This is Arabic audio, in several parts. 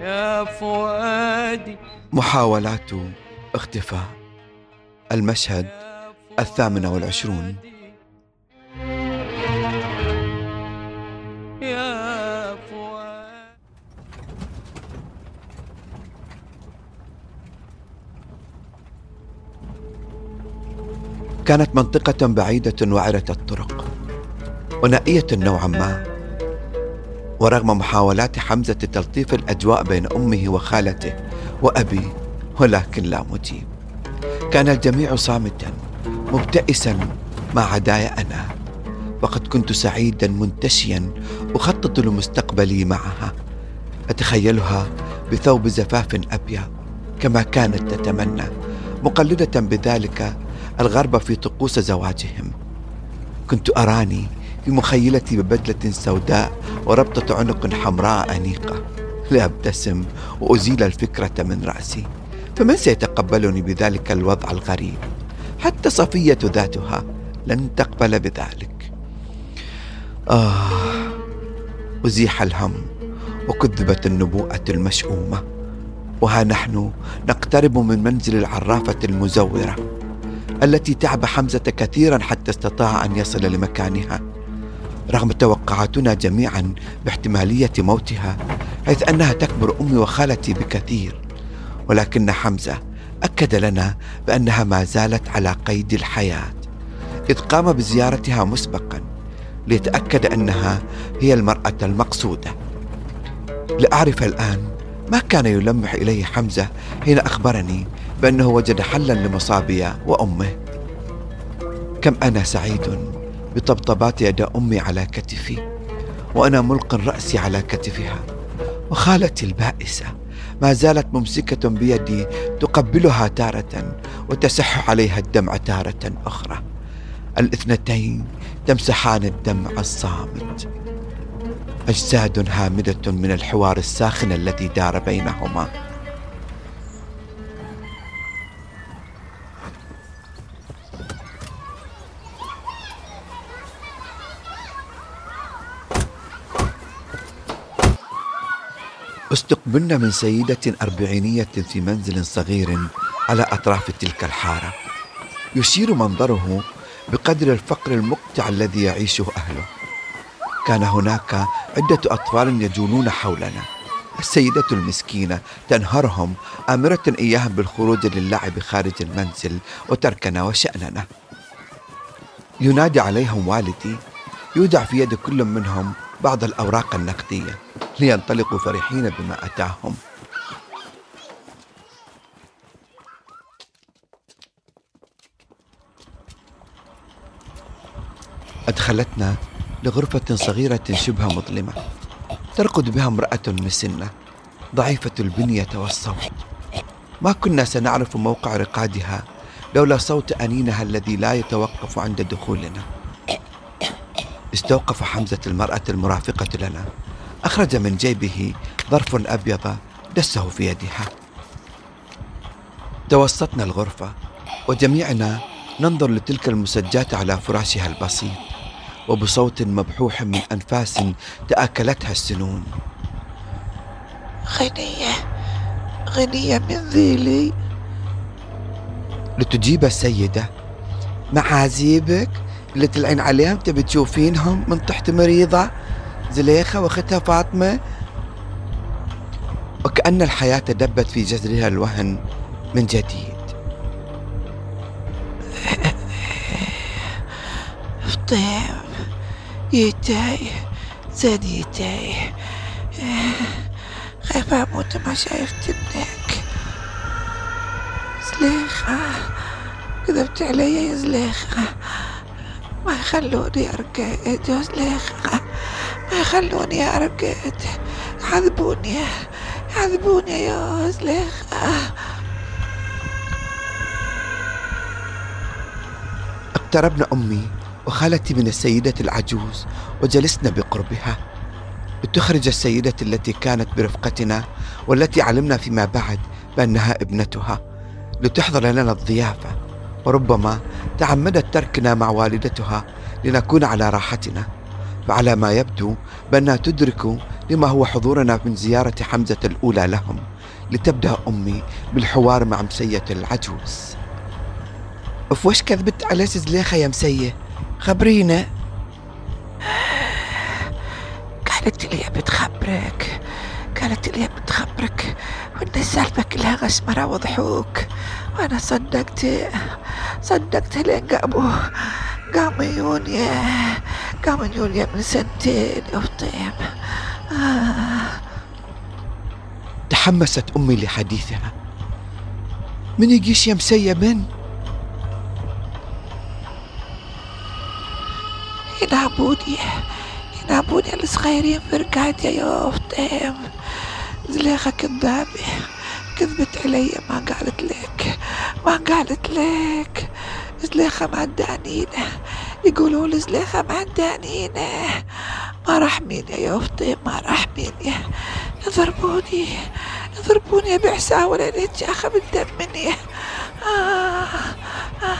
يا فؤادي. محاولات اختفاء. المشهد الثامنة والعشرون. يا فؤادي. كانت منطقة بعيدة وعرة الطرق ونائية نوعا ما. ورغم محاولات حمزة تلطيف الأجواء بين أمه وخالته وأبي ولكن لا مجيب. كان الجميع صامتا مبتئسا ما عداي أنا. وقد كنت سعيدا منتشيا أخطط لمستقبلي معها. أتخيلها بثوب زفاف أبيض كما كانت تتمنى مقلدة بذلك الغرب في طقوس زواجهم. كنت أراني في مخيلتي ببدلة سوداء وربطة عنق حمراء أنيقة. لأبتسم وأزيل الفكرة من رأسي فمن سيتقبلني بذلك الوضع الغريب؟ حتى صفية ذاتها لن تقبل بذلك. آه أزيح الهم وكذبت النبوءة المشؤومة. وها نحن نقترب من منزل العرافة المزورة التي تعب حمزة كثيرا حتى استطاع أن يصل لمكانها. رغم توقعاتنا جميعا باحتمالية موتها حيث أنها تكبر أمي وخالتي بكثير. ولكن حمزة أكد لنا بأنها ما زالت على قيد الحياة إذ قام بزيارتها مسبقا ليتأكد أنها هي المرأة المقصودة. لأعرف الآن ما كان يلمح إليه حمزة حين أخبرني بأنه وجد حلا لمصابي وأمه. كم أنا سعيد. بطبطبات يد أمي على كتفي وأنا ملق رأسي على كتفها وخالتي البائسة ما زالت ممسكة بيدي تقبلها تارة وتسح عليها الدمع تارة أخرى. الاثنتين تمسحان الدمع الصامت. أجساد هامدة من الحوار الساخن الذي دار بينهما. استقبلنا من سيدة أربعينية في منزل صغير على أطراف تلك الحارة. يشير منظره بقدر الفقر المقطع الذي يعيشه أهله. كان هناك عدة أطفال يجولون حولنا. السيدة المسكينة تنهرهم آمرة إياهم بالخروج للعب خارج المنزل وتركنا وشأننا. ينادي عليهم والدي يودع في يد كل منهم بعض الأوراق النقدية. لينطلقوا فرحين بما أتاهم. أدخلتنا لغرفة صغيرة شبه مظلمة. ترقد بها امرأة مسنة ضعيفة البنية والصوت. ما كنا سنعرف موقع رقادها لولا صوت أنينها الذي لا يتوقف عند دخولنا. استوقف حمزة المرأة المرافقة لنا. أخرج من جيبه ظرف أبيض دسه في يدها. توسطنا الغرفة وجميعنا ننظر لتلك المسجات على فراشها البسيط وبصوت مبحوح من أنفاس تآكلتها السنون. غنية غنية من ذيلي. لتجيب السيدة معازيبك اللي تلعين عليهم تبي تشوفينهم من تحت مريضة؟ زليخة واختها فاطمة. وكأن الحياة دبت في جذرها الوهن من جديد. فطيم يتاي زاد يتاي. خايف أموت ما شايفت انك زليخة كذبت علي يا زليخة. ما يخلوني ارقد يا زليخة؟ ما يخلوني ارقد يعذبوني يعذبوني يا زليخة اقتربنا أمي وخالتي من السيدة العجوز وجلسنا بقربها. لتخرج السيدة التي كانت برفقتنا والتي علمنا فيما بعد بأنها ابنتها. لتحضر لنا الضيافة. وربما تعمدت تركنا مع والدتها لنكون على راحتنا. فعلى ما يبدو بأنها تدرك لما هو حضورنا من زيارة حمزة الأولى لهم لتبدأ أمي بالحوار مع مسية العجوز. أف وش كذبت على زليخة يا مسية؟ خبرينا. قالت لي بتخبرك قالت لي بتخبرك وإن السالفة كلها غشمرة وضحوك. وأنا صدقت صدقت لين قاموا قام يونيا. قام يونيا من سنتين يا فطيم آه. تحمست أمي لحديثها. من يجيش يا مسية من؟ ينابوني ينابوني الصغيرين في ركعتي يا فطيم زليخة كذابة كذبت علي ما قالت لك ما قالت لك. زليخة معدانينه يقولوا لي زليخة معدانينه ما رحميني يا أختي ما رحميني يضربوني يضربوني بعسا ولا نتشاخ بالدم مني؟ آه آه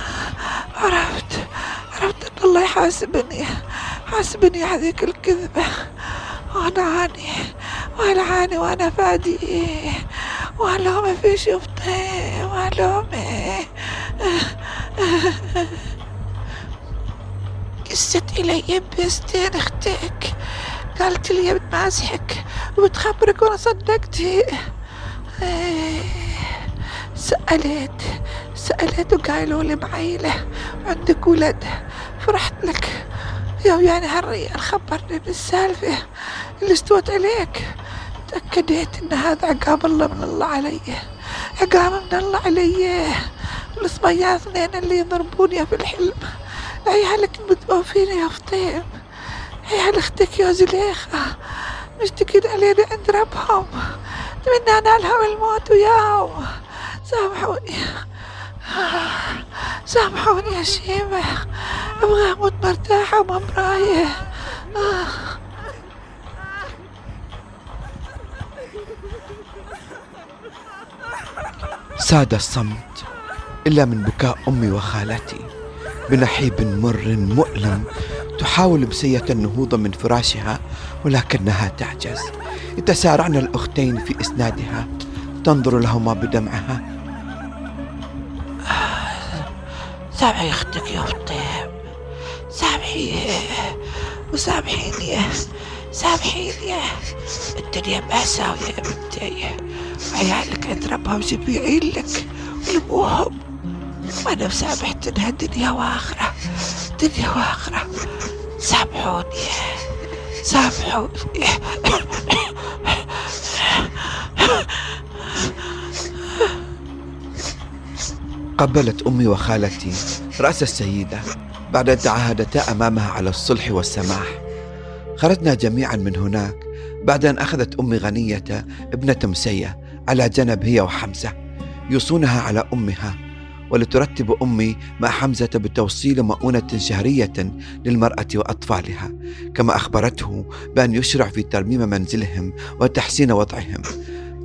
عرفت. عرفت إن الله يحاسبني. حاسبني هذيك الكذبة. وأنا عاني. وأنا عاني وأنا فادي. وهلا ما في شفته قست إلي بستين أختك. قالت لي بتمازحك وبتخبرك وأنا صدقتي. سألت سألت وقالوا لي معيلة عندك ولد. فرحت لك. يا يعني هالريال خبرني بالسالفة اللي استوت عليك. تأكدت إن هذا عقاب الله من الله علي. عقاب من الله علي. الصبيان اثنين اللي يضربوني في الحلم. عيالك متوفين يا فطيم؟ عيال أختك يا زليخة؟ مشتكين علينا عند ربهم تمنى لهم الموت وياهم. سامحوني. سامحوني يا شيمة. أبغى أموت مرتاحة وما براية ساد الصمت إلا من بكاء أمي وخالتي. بنحيب مر مؤلم تحاول بسية النهوض من فراشها ولكنها تعجز. يتسارعن الأختين في إسنادها تنظر لهما بدمعها. سامحي أختك يا فطيم سامحي وسامحيني. سامحيني. الدنيا مأساوية يا بنتي. عيالك عند ربهم جميعين لك. ولموهم وأنا مسامحت إنها دنيا واخرة. دنيا واخرة. سامحوني. سامحوني. قبلت أمي وخالتي رأس السيدة بعد أن تعاهدتا أمامها على الصلح والسماح. خرجنا جميعا من هناك بعد أن أخذت أمي غنية ابنة مسية على جنب هي وحمزة يوصونها على أمها. ولترتب أمي مع حمزة بتوصيل مؤونة شهرية للمرأة وأطفالها كما أخبرته بأن يشرع في ترميم منزلهم وتحسين وضعهم.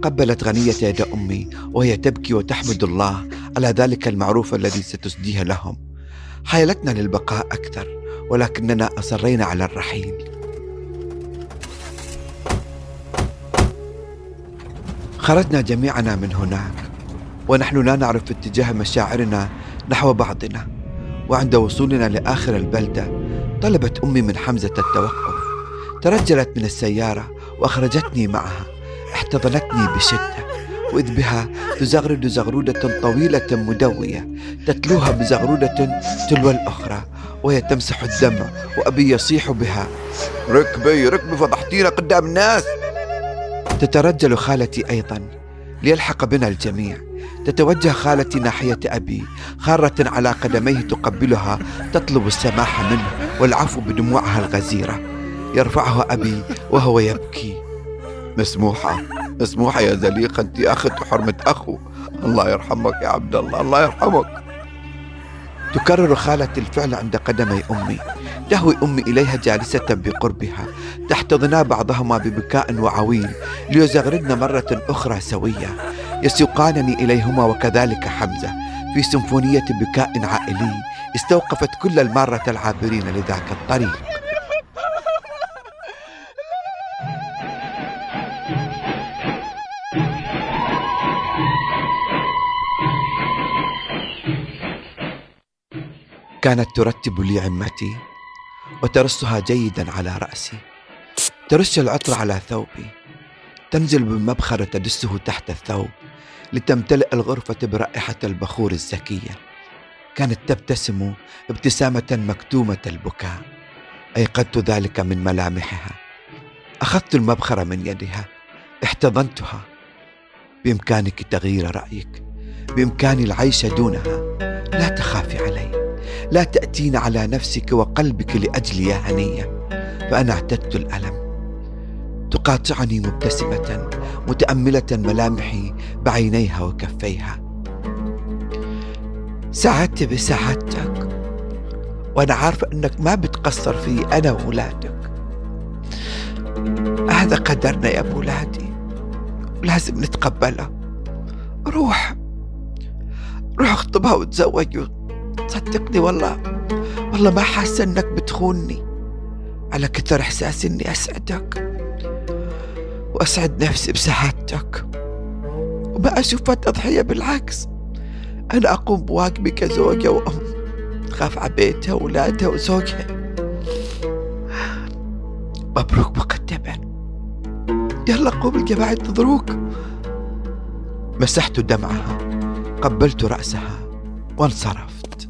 قبلت غنية يد أمي وهي تبكي وتحمد الله على ذلك المعروف الذي ستسديه لهم. حيلتنا للبقاء أكثر ولكننا أصرينا على الرحيل. خرجنا جميعنا من هناك. ونحن لا نعرف اتجاه مشاعرنا نحو بعضنا وعند وصولنا لآخر البلدة طلبت أمي من حمزة التوقف. ترجلت من السيارة وأخرجتني معها احتضنتني بشدة وإذ بها تزغرد زغرودة طويلة مدوية تتلوها بزغرودة تلو الأخرى وهي تمسح الدمع وأبي يصيح بها ركبي ركبي فضحتينا قدام الناس. تترجل خالتي أيضا ليلحق بنا الجميع. تتوجه خالتي ناحية أبي خارة على قدميه تقبلها تطلب السماح منه والعفو بدموعها الغزيرة. يرفعها أبي وهو يبكي. مسموحة مسموحة يا زليقة أنت أخت حرمة أخو. الله يرحمك يا عبد الله الله يرحمك. تكرر خالتي الفعل عند قدمي أمي. تهوي أمي إليها جالسة بقربها. تحتضنا بعضهما ببكاء وعويل ليزغردن مرة أخرى سوية يسوقانني إليهما وكذلك حمزة في سمفونية بكاء عائلي استوقفت كل المارة العابرين لذاك الطريق. كانت ترتب لي عمتي وترصها جيدا على رأسي. ترش العطر على ثوبي تنزل بالمبخرة تدسه تحت الثوب. لتمتلئ الغرفة برائحة البخور الزكية. كانت تبتسم ابتسامة مكتومة البكاء. أيقظت ذلك من ملامحها. أخذت المبخرة من يدها. احتضنتها. بإمكانك تغيير رأيك. بإمكاني العيش دونها. لا تخافي علي. لا تأتين على نفسك وقلبك لأجلي يا هنية. فأنا اعتدت الألم. تقاطعني مبتسمة متأملة ملامحي بعينيها وكفيها. سعدت بسعادتك وأنا عارفة أنك ما بتقصر في أنا وولادك. هذا قدرنا يا أولادي لازم نتقبله. روح روح اخطبها وتزوج صدقني والله والله ما حاسة أنك بتخونني. على كثر احساسي إني أسعدك. وأسعد نفسي بسعادتك. وما اشوفها تضحية بالعكس. أنا أقوم بواجبي كزوجة وأم خاف على بيتها واولادها وزوجها. مبروك مقدما. يلا قوم الجماعة ينتظروك مسحت دمعها قبلت رأسها وانصرفت.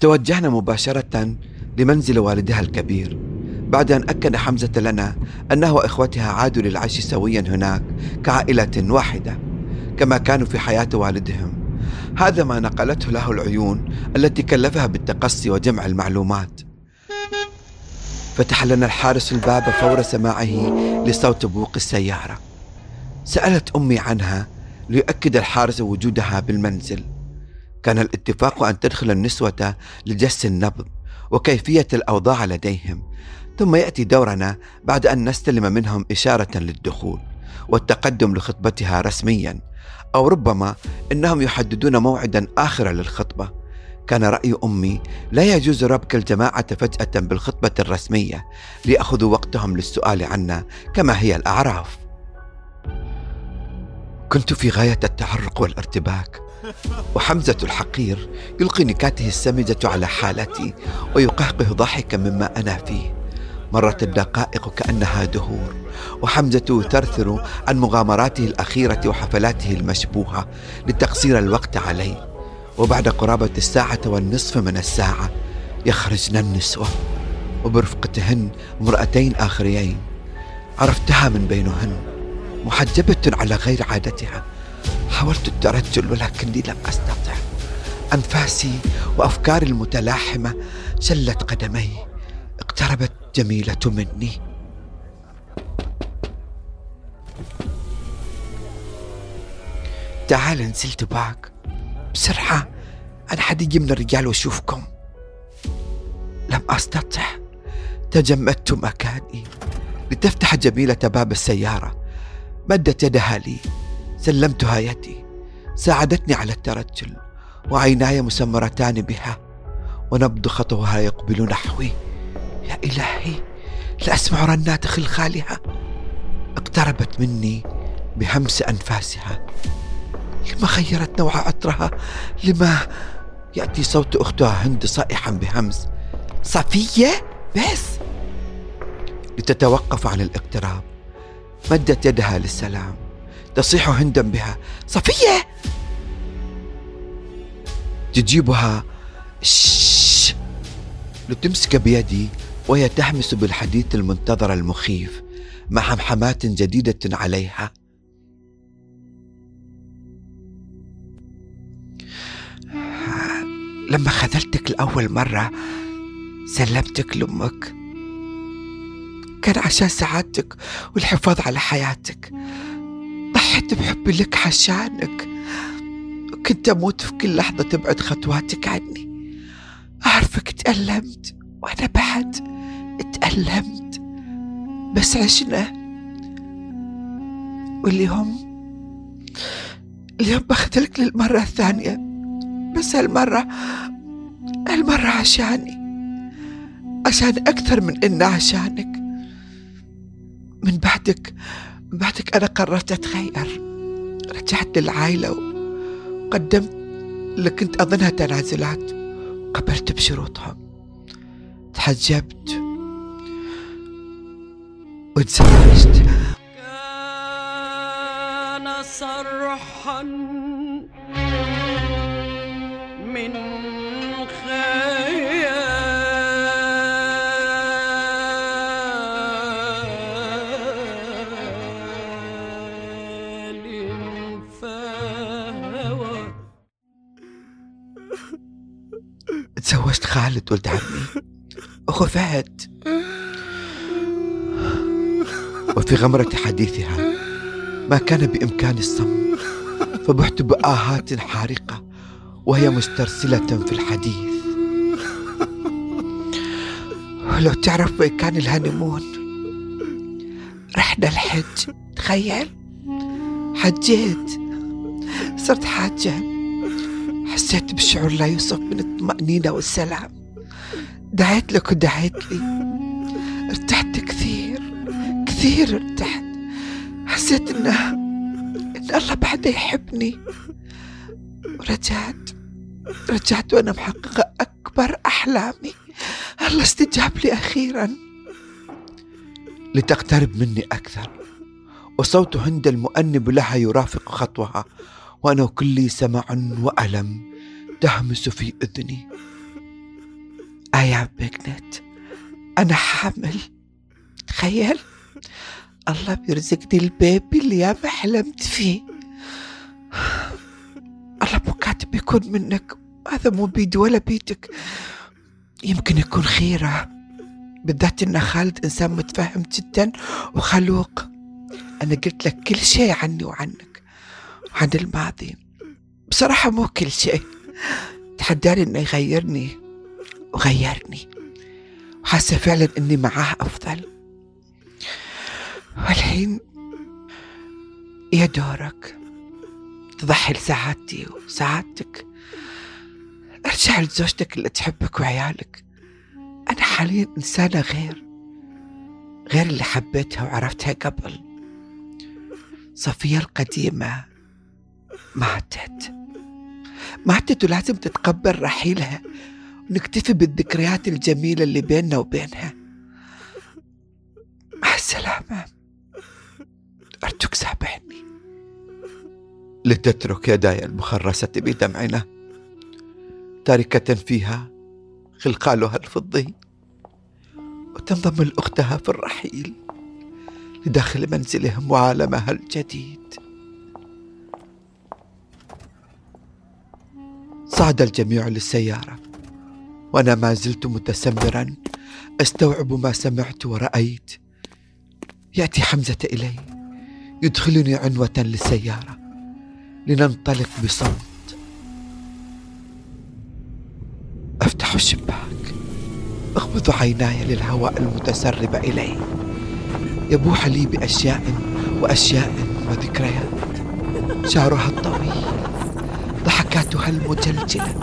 توجهنا مباشرة لمنزل والدها الكبير بعد أن أكد حمزة لنا أنه وإخوتها عادوا للعيش سويا هناك كعائلة واحدة كما كانوا في حياة والدهم. هذا ما نقلته له العيون التي كلفها بالتقصي وجمع المعلومات. فتح لنا الحارس الباب فور سماعه لصوت بوق السيارة. سألت أمي عنها ليؤكد الحارس وجودها بالمنزل. كان الاتفاق أن تدخل النسوة لجس النبض. وكيفية الأوضاع لديهم. ثم يأتي دورنا بعد أن نستلم منهم إشارة للدخول والتقدم لخطبتها رسميا أو ربما إنهم يحددون موعدا آخر للخطبة. كان رأي أمي لا يجوز ربك الجماعة فجأة بالخطبة الرسمية ليأخذوا وقتهم للسؤال عنا كما هي الأعراف. كنت في غاية التعرق والارتباك. وحمزة الحقير يلقي نكاته السمجة على حالتي ويقهقه ضحكا مما أنا فيه. مرت الدقائق كأنها دهور وحمزة يثرثر عن مغامراته الأخيرة وحفلاته المشبوهة لتقصير الوقت علي وبعد قرابة الساعة والنصف من الساعة يخرجن النسوة وبرفقتهن امرأتين آخريين عرفتها من بينهن محجبة على غير عادتها. حاولت الترجل ولكني لم أستطع. أنفاسي وأفكاري المتلاحمة شلت قدمي. اقتربت جميلة مني. تعال نزلت باك. بسرعة أنا حد يجي من الرجال وأشوفكم. لم أستطع. تجمدت مكاني. لتفتح جميلة باب السيارة. مدت يدها لي. سلمتها يدي. ساعدتني على الترجل وعيناي مسمرتان بها ونبض خطوها يقبل نحوي. يا إلهي لأسمع رنات خلخالها اقتربت مني بهمس أنفاسها. لما غيرت نوع عطرها؟ لما؟ يأتي صوت أختها هند صائحا بهمس. صفية؟ بس. لتتوقف عن الاقتراب مدت يدها للسلام. تصيح هندا بها. صفية! تجيبها. شش لتمسك بيدي وهي تحمس بالحديث المنتظر المخيف مع حمحمات جديدة عليها. لما خذلتك لأول مرة سلمتك لأمك. كان عشان سعادتك والحفاظ على حياتك. ضحيت بحبي لك عشانك. كنت أموت في كل لحظة تبعد خطواتك عني. أعرفك تألمت وأنا بعد تألمت. بس عشنا. واليوم اليوم بختلك للمرة الثانية. بس هالمرة هالمرة عشاني. عشان أكثر من إن عشانك. من بعدك بعدك أنا قررت أتغير. رجعت للعائلة وقدمت اللي كنت أظنها تنازلات. قبلت بشروطهم تحجبت وتزوجت. كان صرحا من تزوجت خالد ولد عمي. أخو فهد. وفي غمرة حديثها ما كان بإمكاني الصمت فبحت بآهات حارقة وهي مسترسلة في الحديث. ولو تعرف وين كان الهانيمون؟ رحنا الحج تخيل. حجيت. صرت حاجة. حسيت بشعور لا يوصف من الطمأنينة والسلام. دعيت لك ودعيت لي. ارتحت كثير. كثير ارتحت. حسيت انه إن الله بعده يحبني. ورجعت. رجعت وأنا محققة أكبر أحلامي. الله استجاب لي أخيرا. لتقترب مني أكثر. وصوت هند المؤنب لها يرافق خطوها. وأنا كلي سمع وألم. تهمس في اذني ايا بيجنت أنا حامل. تخيل الله بيرزقني البيبي اللي ياما حلمت فيه. الله مو كاتب يكون منك هذا مو بيدي ولا بيدك. يمكن يكون خيرة. بالذات إن خالد إنسان متفهم جدا وخلوق. أنا قلت لك كل شيء عني وعنك وعن الماضي. بصراحة مو كل شيء. تحداني إنه يغيرني؟ وغيرني وحاسة فعلا إني معاه أفضل. والحين يا دورك تضحي لسعادتي وسعادتك. ارجع لزوجتك اللي تحبك وعيالك. أنا حاليا إنسانة غير غير اللي حبيتها وعرفتها قبل. صفية القديمة ماتت ماتت ولازم تتقبل رحيلها ونكتفي بالذكريات الجميلة اللي بيننا وبينها. مع السلامة. أرجوك سامحني. لتترك يداي المخرسة بدمعنا. تاركة فيها خلقالها الفضي. وتنضم لأختها في الرحيل. لداخل منزلهم وعالمها الجديد. صعد الجميع للسيارة. وأنا ما زلت متسمرا أستوعب ما سمعت ورأيت. يأتي حمزة إلي يدخلني عنوة للسيارة. لننطلق بصمت. أفتح الشباك. أغمض عيناي للهواء المتسرب إلي. يبوح لي بأشياء وأشياء وذكريات. شعرها الطويل. ضحكاتها المجلجلة.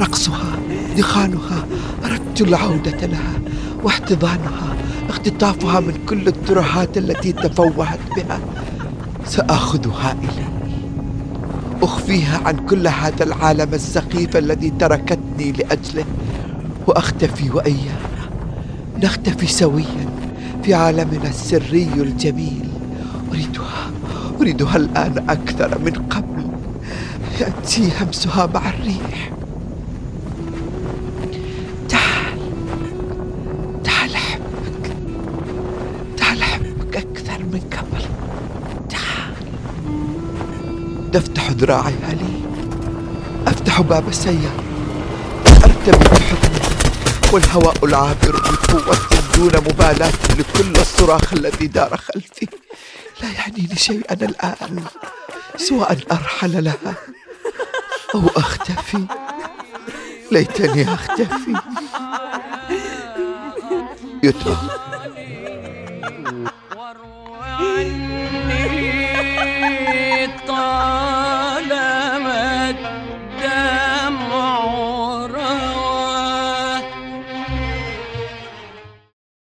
رقصها دخانها أردت العودة لها واحتضانها اختطافها من كل الترهات التي تفوهت بها. سآخذها إلي. أخفيها عن كل هذا العالم السخيف الذي تركتني لأجله. وأختفي وإياها نختفي سويا في عالمنا السري الجميل. أريدها أريدها الآن أكثر من قبل. يأتي همسها مع الريح تعال. تعال أحبك. تعال أحبك أكثر من قبل. تعال. تفتح ذراعيها لي أفتح باب السيارة أرتمي بحضنها والهواء العابر بقوة دون مبالاة لكل الصراخ الذي دار خلفي. لا يعنيني شيئا الآن سوى أن أرحل لها أو أختفي؟ ليتني أختفي. يترى